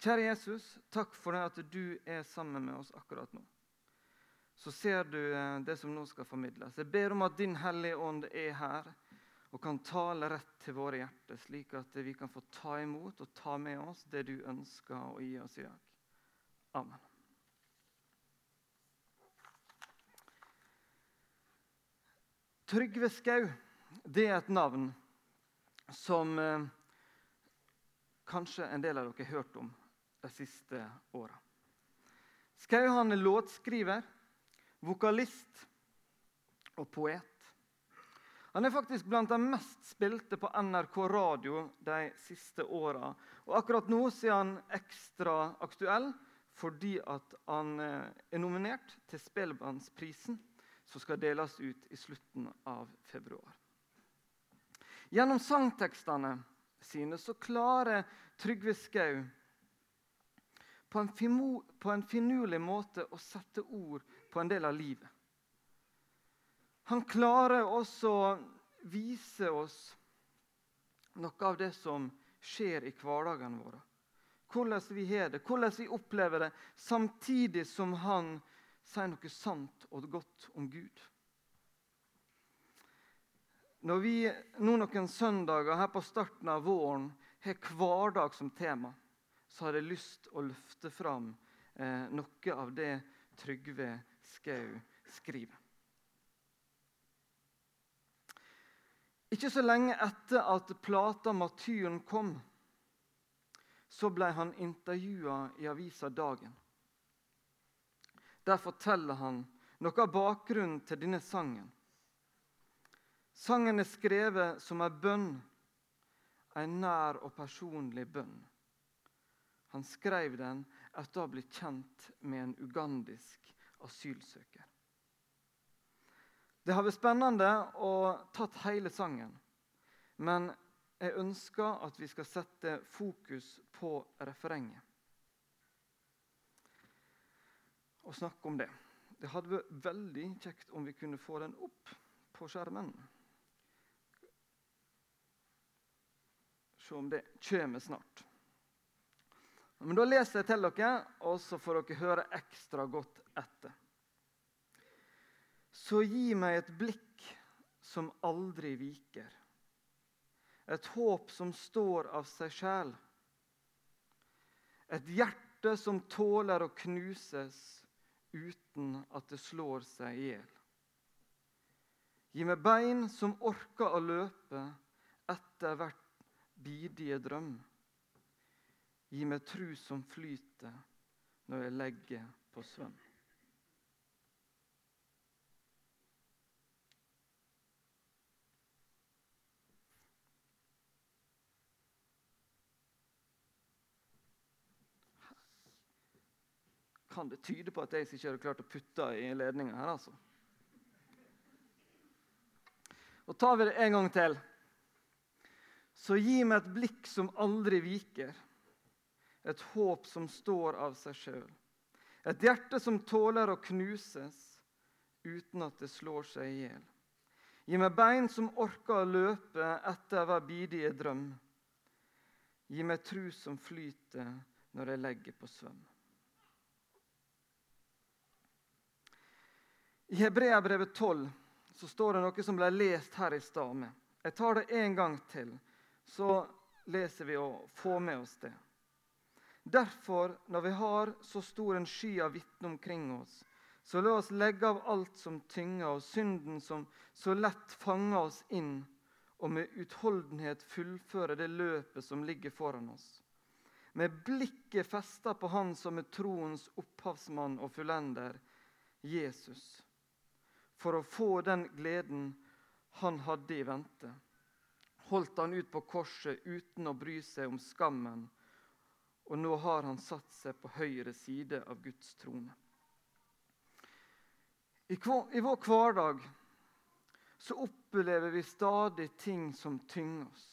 Kjære Jesus, takk for det at du er sammen med oss akkurat nå. Så ser du eh, det som nå skal formidles. Jeg ber om at Din Hellige Ånd er her og kan tale rett til våre hjerter, slik at vi kan få ta imot og ta med oss det du ønsker å gi oss i dag. Amen. Trygve Skau det er et navn som eh, kanskje en del av dere har hørt om de siste åra. Skau han er låtskriver, vokalist og poet. Han er faktisk blant de mest spilte på NRK radio de siste åra. Og akkurat nå er han ekstra aktuell fordi han eh, er nominert til Spellemannsprisen, som skal deles ut i slutten av februar. Gjennom sangtekstene sine så klarer Trygve Skau på en, på en finurlig måte å sette ord på en del av livet. Han klarer også å vise oss noe av det som skjer i hverdagene våre. Hvordan vi har det, hvordan vi opplever det, samtidig som han sier noe sant og godt om Gud. Når vi nå noen søndager her på starten av våren har hverdag som tema, så har jeg lyst å løfte fram eh, noe av det Trygve Skau skriver. Ikke så lenge etter at plata 'Matyren' kom, så ble han intervjua i avisa Dagen. Der forteller han noe av bakgrunnen til denne sangen. Sangen er skrevet som en bønn, en nær og personlig bønn. Han skrev den etter å ha blitt kjent med en ugandisk asylsøker. Det har vært spennende og tatt hele sangen. Men jeg ønsker at vi skal sette fokus på refrenget. Og snakke om det. Det hadde vært veldig kjekt om vi kunne få den opp på skjermen. Se om det kommer snart. Men Da leser jeg til dere, og så får dere høre ekstra godt etter. Så gi meg et blikk som aldri viker. Et håp som står av seg sjæl. Et hjerte som tåler å knuses uten at det slår seg i hjel. Gi meg bein som orker å løpe etter hvert bidige drøm. Gi meg tru som flyter når jeg legger på søvn. kan det tyde på at jeg ikke hadde klart å putte i ledninga her. altså. Og tar vi det en gang til. Så gi meg et blikk som aldri viker. Et håp som står av seg sjøl. Et hjerte som tåler å knuses uten at det slår seg i hjel. Gi meg bein som orker å løpe etter hver bidige drøm. Gi meg tru som flyter når jeg legger på svøm. I Hebreabrevet 12 så står det noe som ble lest her i stad. Jeg tar det en gang til, så leser vi og får med oss det. Derfor, når vi har så stor en sky av vitner omkring oss, så la oss legge av alt som tynger, og synden som så lett fanger oss inn, og med utholdenhet fullføre det løpet som ligger foran oss. Med blikket festa på Han som er troens opphavsmann og fullender, Jesus for å få den gleden han hadde i vente. Holdt han ut på korset uten å bry seg om skammen, og nå har han satt seg på høyre side av Guds trone. I, vår hverdag så opplever vi stadig ting som tynger oss.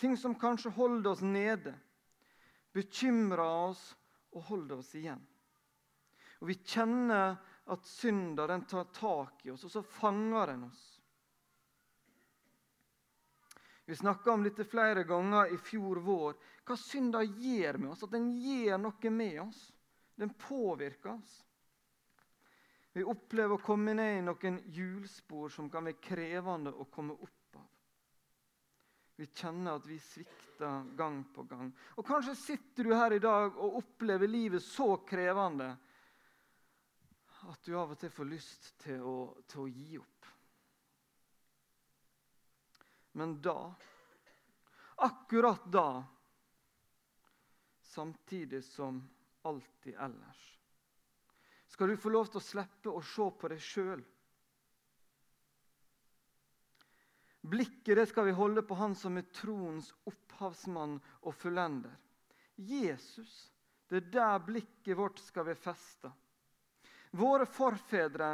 Ting som kanskje holder oss nede, bekymrer oss og holder oss igjen. Og Vi kjenner at synda den tar tak i oss, og så fanger den oss. Vi snakka om dette flere ganger i fjor vår. Hva synda gjør med oss? At den gjør noe med oss. Den påvirker oss. Vi opplever å komme ned i noen hjulspor som kan være krevende å komme opp av. Vi kjenner at vi svikter gang på gang. Og Kanskje sitter du her i dag og opplever livet så krevende at du av og til får lyst til å, til å gi opp. Men da, akkurat da, samtidig som alltid ellers, skal du få lov til å slippe å se på deg sjøl. Blikket det skal vi holde på Han som er troens opphavsmann og fullender. Jesus. Det er der blikket vårt skal være festa. Våre forfedre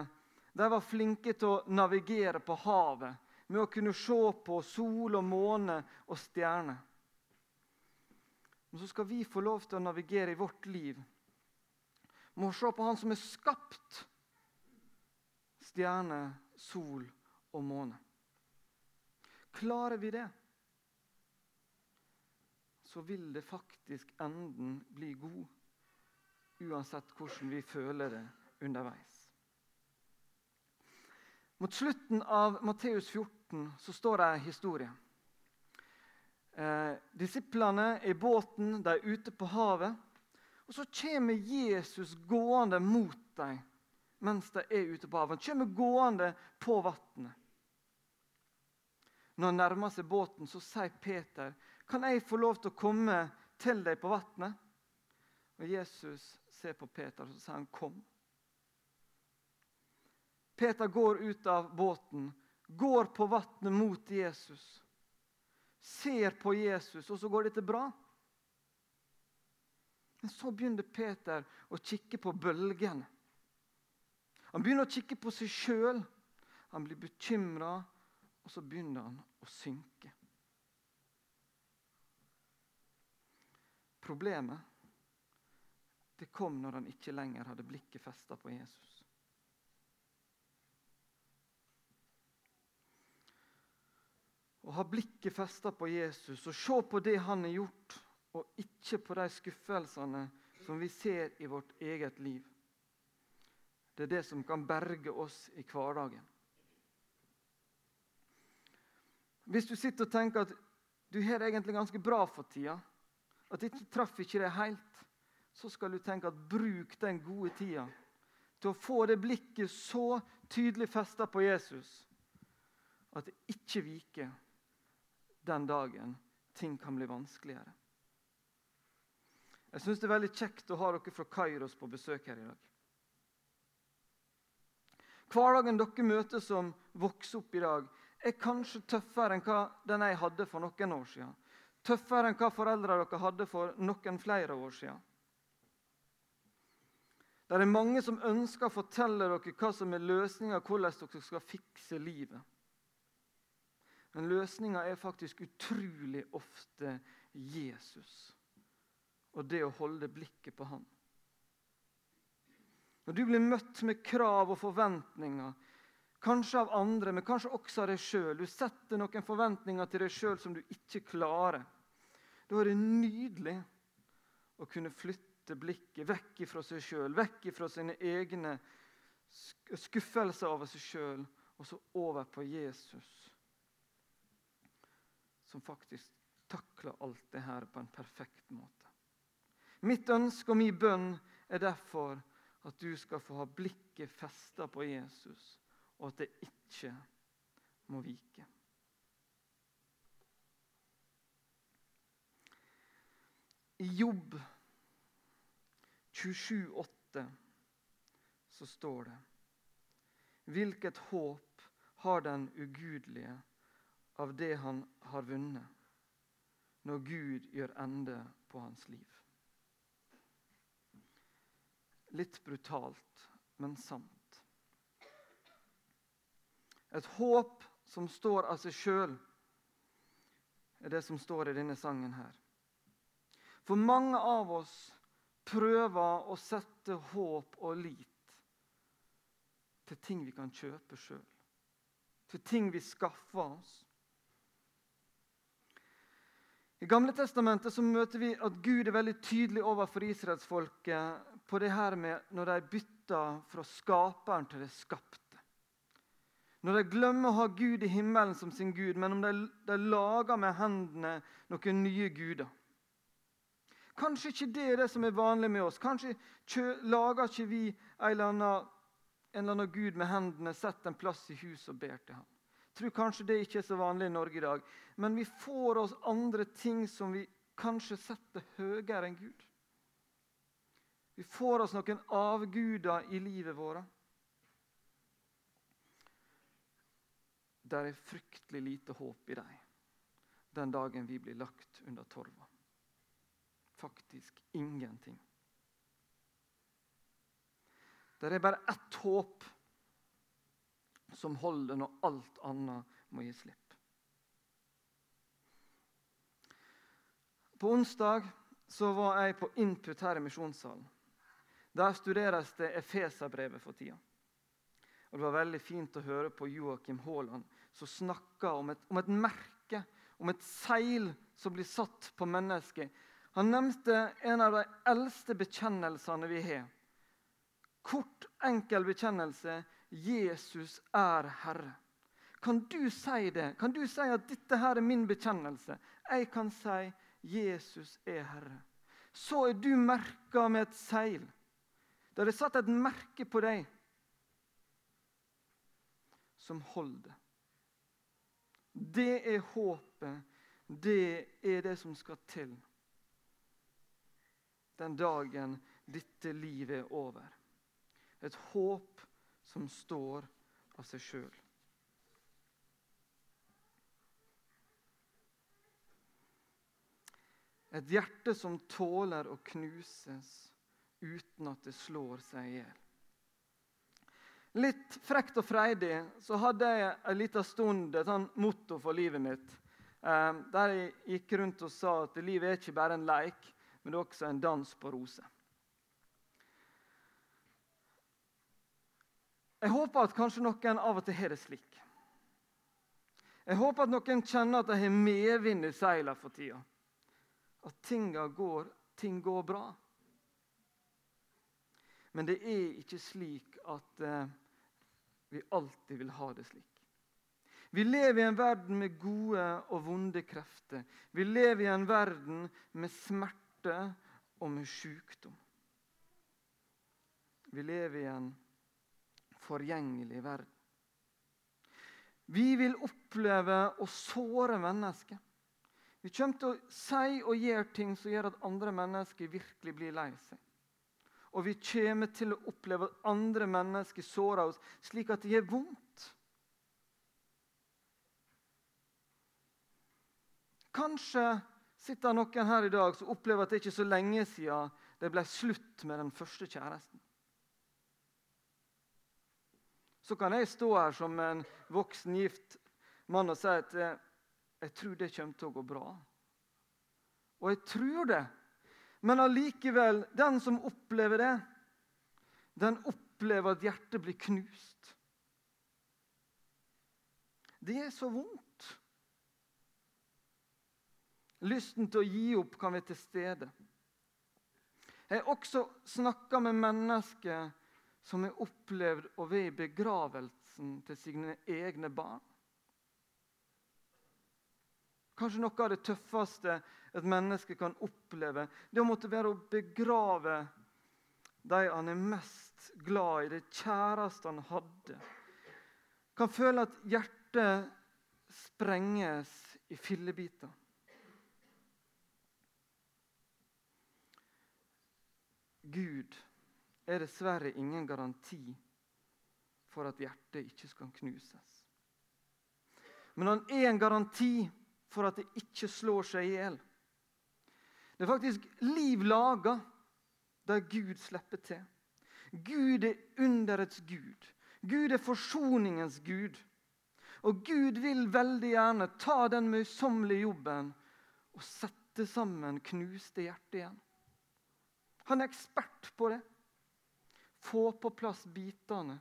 de var flinke til å navigere på havet med å kunne se på sol og måne og stjerner. Men så skal vi få lov til å navigere i vårt liv Vi må se på Han som er skapt stjerne, sol og måne. Klarer vi det, så vil det faktisk enden bli god, uansett hvordan vi føler det underveis. Mot slutten av Matteus 14 14 så står det en historie. Eh, disiplene i båten, de er ute på havet. Og Så kommer Jesus gående mot dem mens de er ute på havet. Han kommer gående på vannet. Når han nærmer seg båten, så sier Peter, 'Kan jeg få lov til å komme til deg på vannet?' Og Jesus ser på Peter og så sier han, 'Kom'. Peter går ut av båten går på vannet mot Jesus, ser på Jesus, og så går dette bra. Men så begynner Peter å kikke på bølgen. Han begynner å kikke på seg sjøl. Han blir bekymra, og så begynner han å synke. Problemet det kom når han ikke lenger hadde blikket festa på Jesus. Å ha blikket festa på Jesus og se på det han har gjort, og ikke på de skuffelsene som vi ser i vårt eget liv. Det er det som kan berge oss i hverdagen. Hvis du sitter og tenker at du har det egentlig ganske bra for tida, at dette traff ikke deg helt, så skal du tenke at bruk den gode tida til å få det blikket så tydelig festa på Jesus at det ikke viker den dagen ting kan bli vanskeligere. Jeg syns det er veldig kjekt å ha dere fra Kairos på besøk her i dag. Hverdagen dere møter som vokser opp i dag, er kanskje tøffere enn hva den jeg hadde for noen år siden. Tøffere enn hva foreldrene dere hadde for noen flere år siden. Det er mange som ønsker å fortelle dere hva som er løsninga, hvordan dere skal fikse livet. Men løsninga er faktisk utrolig ofte Jesus og det å holde blikket på han. Når du blir møtt med krav og forventninger, kanskje av andre, men kanskje også av deg sjøl Du setter noen forventninger til deg sjøl som du ikke klarer. Da er det nydelig å kunne flytte blikket vekk fra seg sjøl, vekk fra sine egne skuffelser over seg sjøl, og så over på Jesus som faktisk takler alt det her på en perfekt måte. Mitt ønske og min bønn er derfor at du skal få ha blikket festa på Jesus, og at det ikke må vike. I Jobb 27,8 så står det Hvilket håp har den ugudelige av det han har vunnet, når Gud gjør ende på hans liv. Litt brutalt, men sant. Et håp som står av seg sjøl, er det som står i denne sangen her. For mange av oss prøver å sette håp og lit til ting vi kan kjøpe sjøl. Til ting vi skaffer oss. I Gamle testamentet så møter vi at Gud er veldig tydelig overfor israelsfolket på det her med når de bytter fra skaperen til det skapte. Når de glemmer å ha Gud i himmelen som sin Gud, men om de, de lager med hendene noen nye guder. Kanskje ikke det er det som er vanlig med oss. Kanskje lager ikke vi en eller, annen, en eller annen gud med hendene, setter en plass i huset og ber til ham. Tror kanskje det ikke er så vanlig i Norge i dag. Men vi får oss andre ting som vi kanskje setter høyere enn Gud. Vi får oss noen avguder i livet vårt. Det er fryktelig lite håp i dem den dagen vi blir lagt under torva. Faktisk ingenting. Det er bare ett håp som holder når alt annet må gi slipp. På onsdag var jeg på Input her i Misjonssalen. Der studeres det Efeserbrevet for tida. Og Det var veldig fint å høre på Joakim Haaland som snakka om, om, et merke, om et seil som blir satt på mennesket. Han nevnte en av de eldste bekjennelsene vi har. Kort, enkel bekjennelse Jesus er Herre. Kan du si det? Kan du si at dette her er min bekjennelse? Jeg kan si Jesus er Herre. Så er du merka med et seil. Da er satt et merke på deg som holder. Det er håpet. Det er det som skal til den dagen dette livet er over. Et håp som står av seg sjøl. Et hjerte som tåler å knuses uten at det slår seg i hjel. Litt frekt og freidig så hadde jeg en liten stund et sånn motto for livet mitt. Eh, der jeg gikk rundt og sa at livet er ikke bare en leik, men det er også en dans på roser. Jeg håper at kanskje noen av og til har det slik. Jeg håper at noen kjenner at de har medvind i seilene for tida. At tinga går, ting går bra. Men det er ikke slik at eh, vi alltid vil ha det slik. Vi lever i en verden med gode og vonde krefter. Vi lever i en verden med smerte og med sykdom. Vi lever i en forgjengelig verden. Vi vil oppleve å såre mennesker. Vi kommer til å si og gjøre ting som gjør at andre mennesker virkelig blir lei seg. Og vi kommer til å oppleve at andre mennesker sårer oss slik at det gjør vondt. Kanskje sitter noen her i dag som opplever at det ikke er så lenge siden det ble slutt med den første kjæresten. Så kan jeg stå her som en voksen, gift mann og si at jeg, jeg tror det kommer til å gå bra. Og jeg tror det. Men allikevel, den som opplever det, den opplever at hjertet blir knust. Det er så vondt. Lysten til å gi opp kan være til stede. Jeg har også snakka med mennesker som har opplevd å være begravelsen til sine egne barn. Kanskje noe av det tøffeste et menneske kan oppleve. Det å måtte være å begrave de han er mest glad i, det kjæreste han hadde. Kan føle at hjertet sprenges i fillebiter. Gud er dessverre ingen garanti for at hjertet ikke skal knuses. Men han er en garanti for at det ikke slår seg i hjel. Det er faktisk liv laga der Gud slipper til. Gud er underets gud. Gud er forsoningens gud. Og Gud vil veldig gjerne ta den møysommelige jobben og sette sammen knuste hjerter igjen. Han er ekspert på det. Få på plass bitene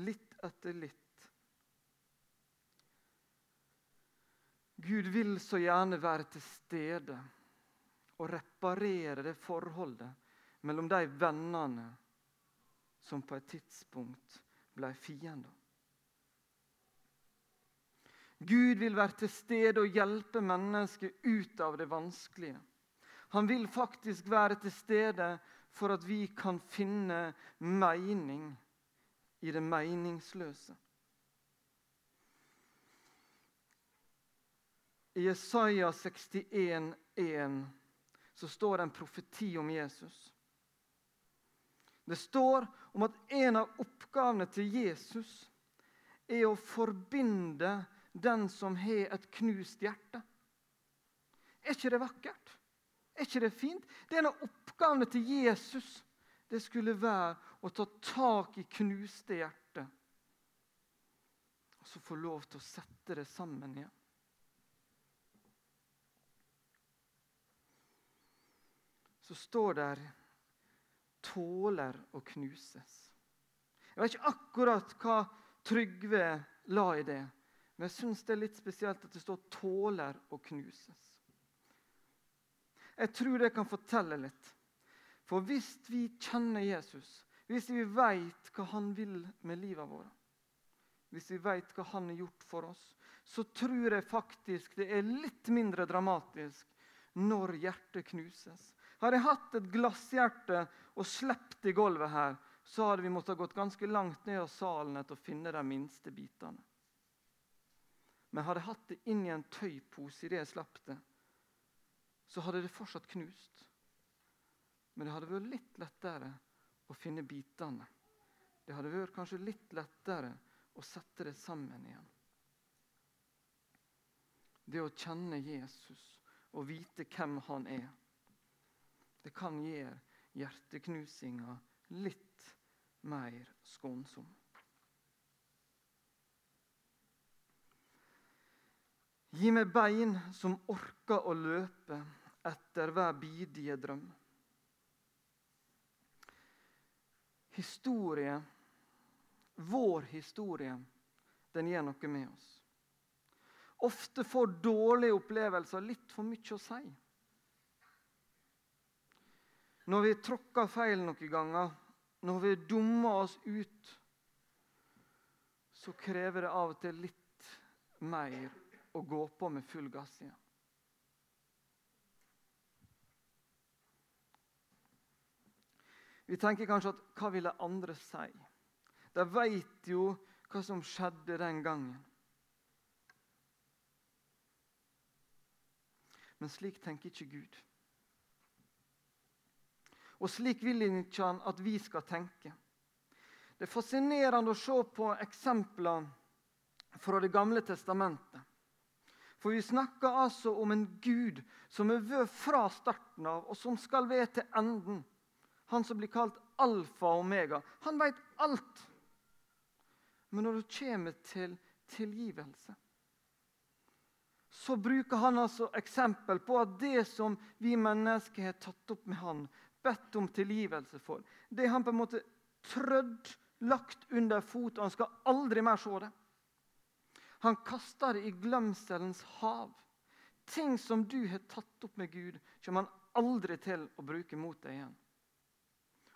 litt etter litt Gud vil så gjerne være til stede og reparere det forholdet mellom de vennene som på et tidspunkt ble fiender. Gud vil være til stede og hjelpe mennesket ut av det vanskelige. Han vil faktisk være til stede for at vi kan finne mening i det meningsløse. I Jesaja 61, 61,1 så står det en profeti om Jesus. Det står om at en av oppgavene til Jesus er å forbinde den som har et knust hjerte. Er ikke det vakkert? Er ikke det fint? Det er en av oppgavene til Jesus. Det skulle være å ta tak i knuste hjerter. Og så få lov til å sette det sammen igjen. Så står der 'tåler å knuses'. Jeg vet ikke akkurat hva Trygve la i det. Men jeg syns det er litt spesielt at det står 'tåler å knuses'. Jeg tror det kan fortelle litt. For hvis vi kjenner Jesus, hvis vi veit hva han vil med livet vårt, hvis vi veit hva han har gjort for oss, så tror jeg faktisk det er litt mindre dramatisk når hjertet knuses. Hadde jeg hatt et glasshjerte og sluppet i gulvet her, så hadde vi måttet gått ganske langt ned av salen etter å finne de minste bitene. Men hadde jeg hatt det inni en tøypose idet jeg slapp det, så hadde det fortsatt knust. Men det hadde vært litt lettere å finne bitene. Det hadde vært kanskje litt lettere å sette det sammen igjen. Det å kjenne Jesus og vite hvem han er, det kan gjøre hjerteknusinga litt mer skånsom. Gi meg bein som orker å løpe etter hver bidige drøm. Historie, vår historie, den gjør noe med oss. Ofte får dårlige opplevelser litt for mye å si. Når vi tråkker feil noen ganger, når vi dummer oss ut, så krever det av og til litt mer å gå på med full gass igjen. Vi tenker kanskje at hva ville andre si? De veit jo hva som skjedde den gangen. Men slik tenker ikke Gud. Og slik vil ikke han at vi skal tenke. Det er fascinerende å se på eksempler fra Det gamle testamentet. For vi snakker altså om en Gud som er vært fra starten av, og som skal ved til enden. Han som blir kalt alfa og omega. Han veit alt. Men når det kommer til tilgivelse, så bruker han altså eksempel på at det som vi mennesker har tatt opp med han, bedt om tilgivelse for, det er han på en måte trødd, lagt under fot, og han skal aldri mer se det. Han kaster det i glemselens hav. Ting som du har tatt opp med Gud, kommer han aldri til å bruke mot deg igjen.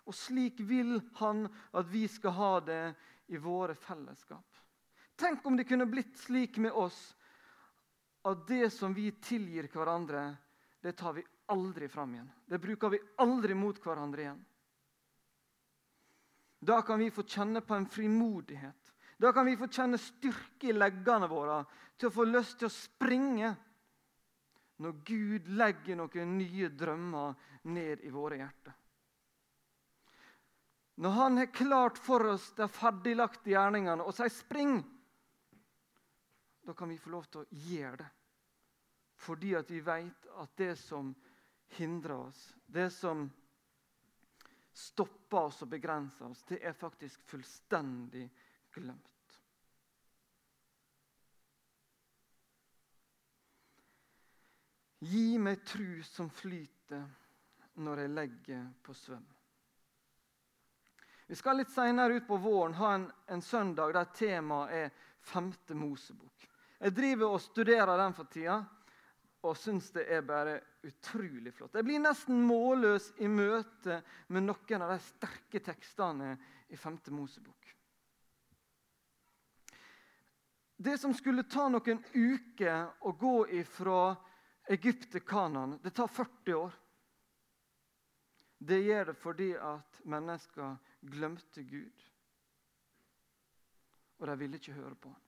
Og slik vil han at vi skal ha det i våre fellesskap. Tenk om det kunne blitt slik med oss at det som vi tilgir hverandre, det tar vi aldri fram igjen. Det bruker vi aldri mot hverandre igjen. Da kan vi få kjenne på en frimodighet. Da kan vi få kjenne styrke i leggene våre til å få lyst til å springe når Gud legger noen nye drømmer ned i våre hjerter. Når Han har klart for oss de ferdiglagte gjerningene og sier 'spring', da kan vi få lov til å gjøre det. Fordi at vi vet at det som hindrer oss, det som stopper oss og begrenser oss, det er faktisk fullstendig glemt. Gi meg tru som flyter når jeg legger på svøm. Vi skal litt seinere ut på våren ha en, en søndag der temaet er femte Mosebok. Jeg driver og studerer den for tida og syns det er bare utrolig flott. Jeg blir nesten målløs i møte med noen av de sterke tekstene i 5. Mosebok. Det som skulle ta noen uker å gå ifra Egypt til Kanan, det tar 40 år. Det gjør det fordi at mennesker glemte Gud. Og de ville ikke høre på ham.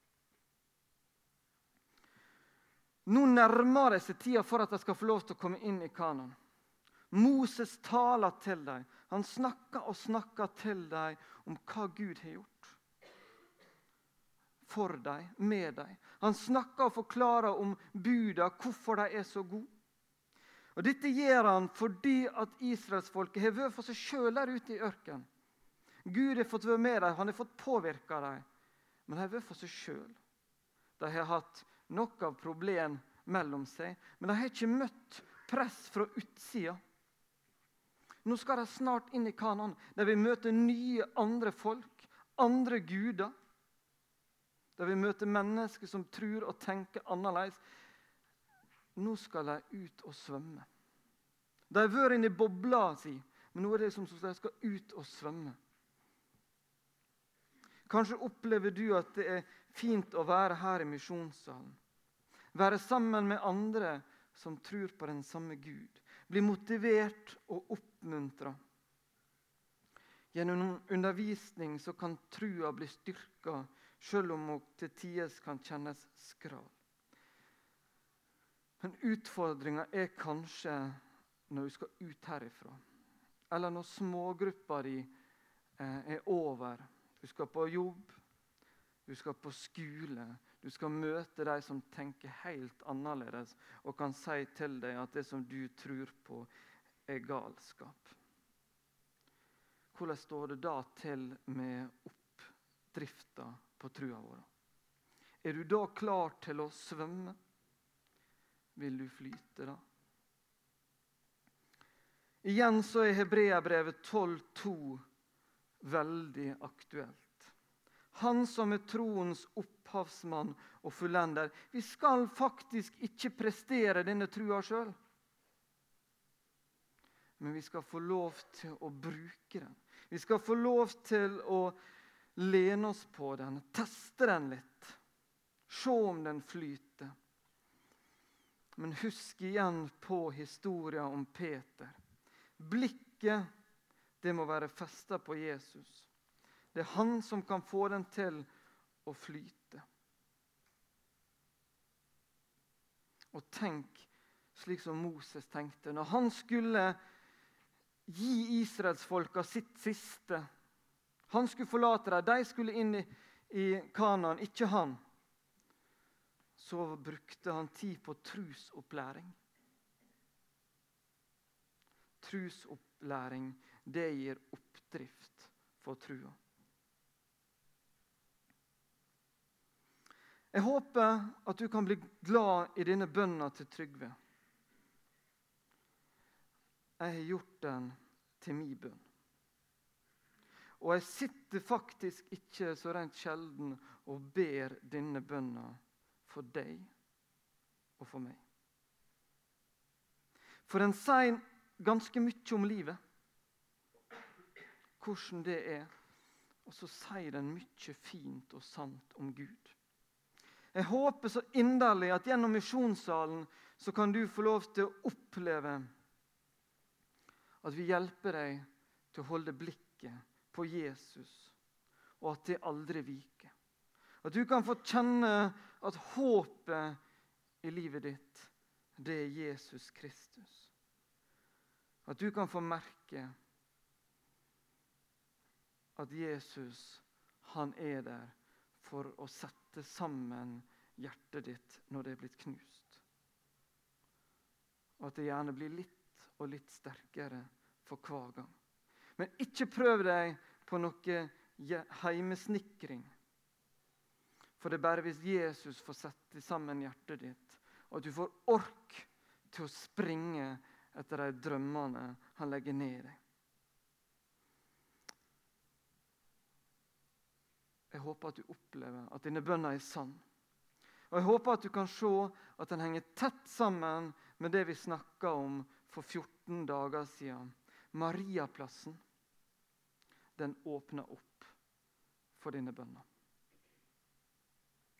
Nå nærmer det seg tida for at de skal få lov til å komme inn i Kanan. Moses taler til dem. Han snakker og snakker til dem om hva Gud har gjort. For dem, med dem. Han snakker og forklarer om buda, hvorfor de er så gode. Og Dette gjør han fordi at israelsfolket har vært for seg sjøl der ute i ørkenen. Gud har fått være med dem, han har fått påvirke dem. Men de har vært for seg sjøl. De har hatt nok av problem mellom seg, men de har ikke møtt press fra utsida. Nå skal de snart inn i Kanan, der vi møter nye, andre folk, andre guder. Der vi møter mennesker som tror og tenker annerledes. Nå skal de ut og svømme. De har vært inne i bobla si, men nå er det som om de skal ut og svømme. Kanskje opplever du at det er fint å være her i misjonssalen. Være sammen med andre som tror på den samme Gud. Bli motivert og oppmuntra. Gjennom undervisning så kan trua bli styrka, sjøl om hun til tider kan kjennes skral. Men utfordringa er kanskje når du skal ut herifra. Eller når smågruppa di eh, er over du skal på jobb, du skal på skole. Du skal møte de som tenker helt annerledes og kan si til deg at det som du tror på, er galskap. Hvordan står det da til med oppdrifta på trua vår? Er du da klar til å svømme? Vil du flyte da? Igjen så er Hebreabrevet 12,2 veldig aktuelt. Han som er troens opphavsmann og fullender. Vi skal faktisk ikke prestere denne trua sjøl. Men vi skal få lov til å bruke den. Vi skal få lov til å lene oss på den, teste den litt. Se om den flyter. Men husk igjen på historien om Peter. Blikket det må være festa på Jesus. Det er han som kan få den til å flyte. Og tenk slik som Moses tenkte. Når han skulle gi israelsfolka sitt siste Han skulle forlate dem, de skulle inn i, i Kanaan, ikke han. Så brukte han tid på trusopplæring. Trusopplæring det gir oppdrift for trua. Jeg håper at du kan bli glad i denne bønna til Trygve. Jeg har gjort den til min bønn. Og jeg sitter faktisk ikke så rent sjelden og ber denne bønna for deg og for meg. For den sier ganske mye om livet hvordan det er. Og så sier den mye fint og sant om Gud. Jeg håper så inderlig at gjennom misjonssalen så kan du få lov til å oppleve at vi hjelper deg til å holde blikket på Jesus, og at det aldri viker. At du kan få kjenne at håpet i livet ditt, det er Jesus Kristus. At du kan få merke at Jesus han er der for å sette sammen hjertet ditt når det er blitt knust. Og at det gjerne blir litt og litt sterkere for hver gang. Men ikke prøv deg på noe heimesnekring. For det er bare hvis Jesus får sette sammen hjertet ditt, og at du får ork til å springe etter de drømmene han legger ned i deg. Jeg håper at du opplever at denne bønna er sann. Og Jeg håper at du kan se at den henger tett sammen med det vi snakka om for 14 dager siden. Mariaplassen den åpner opp for denne bønna.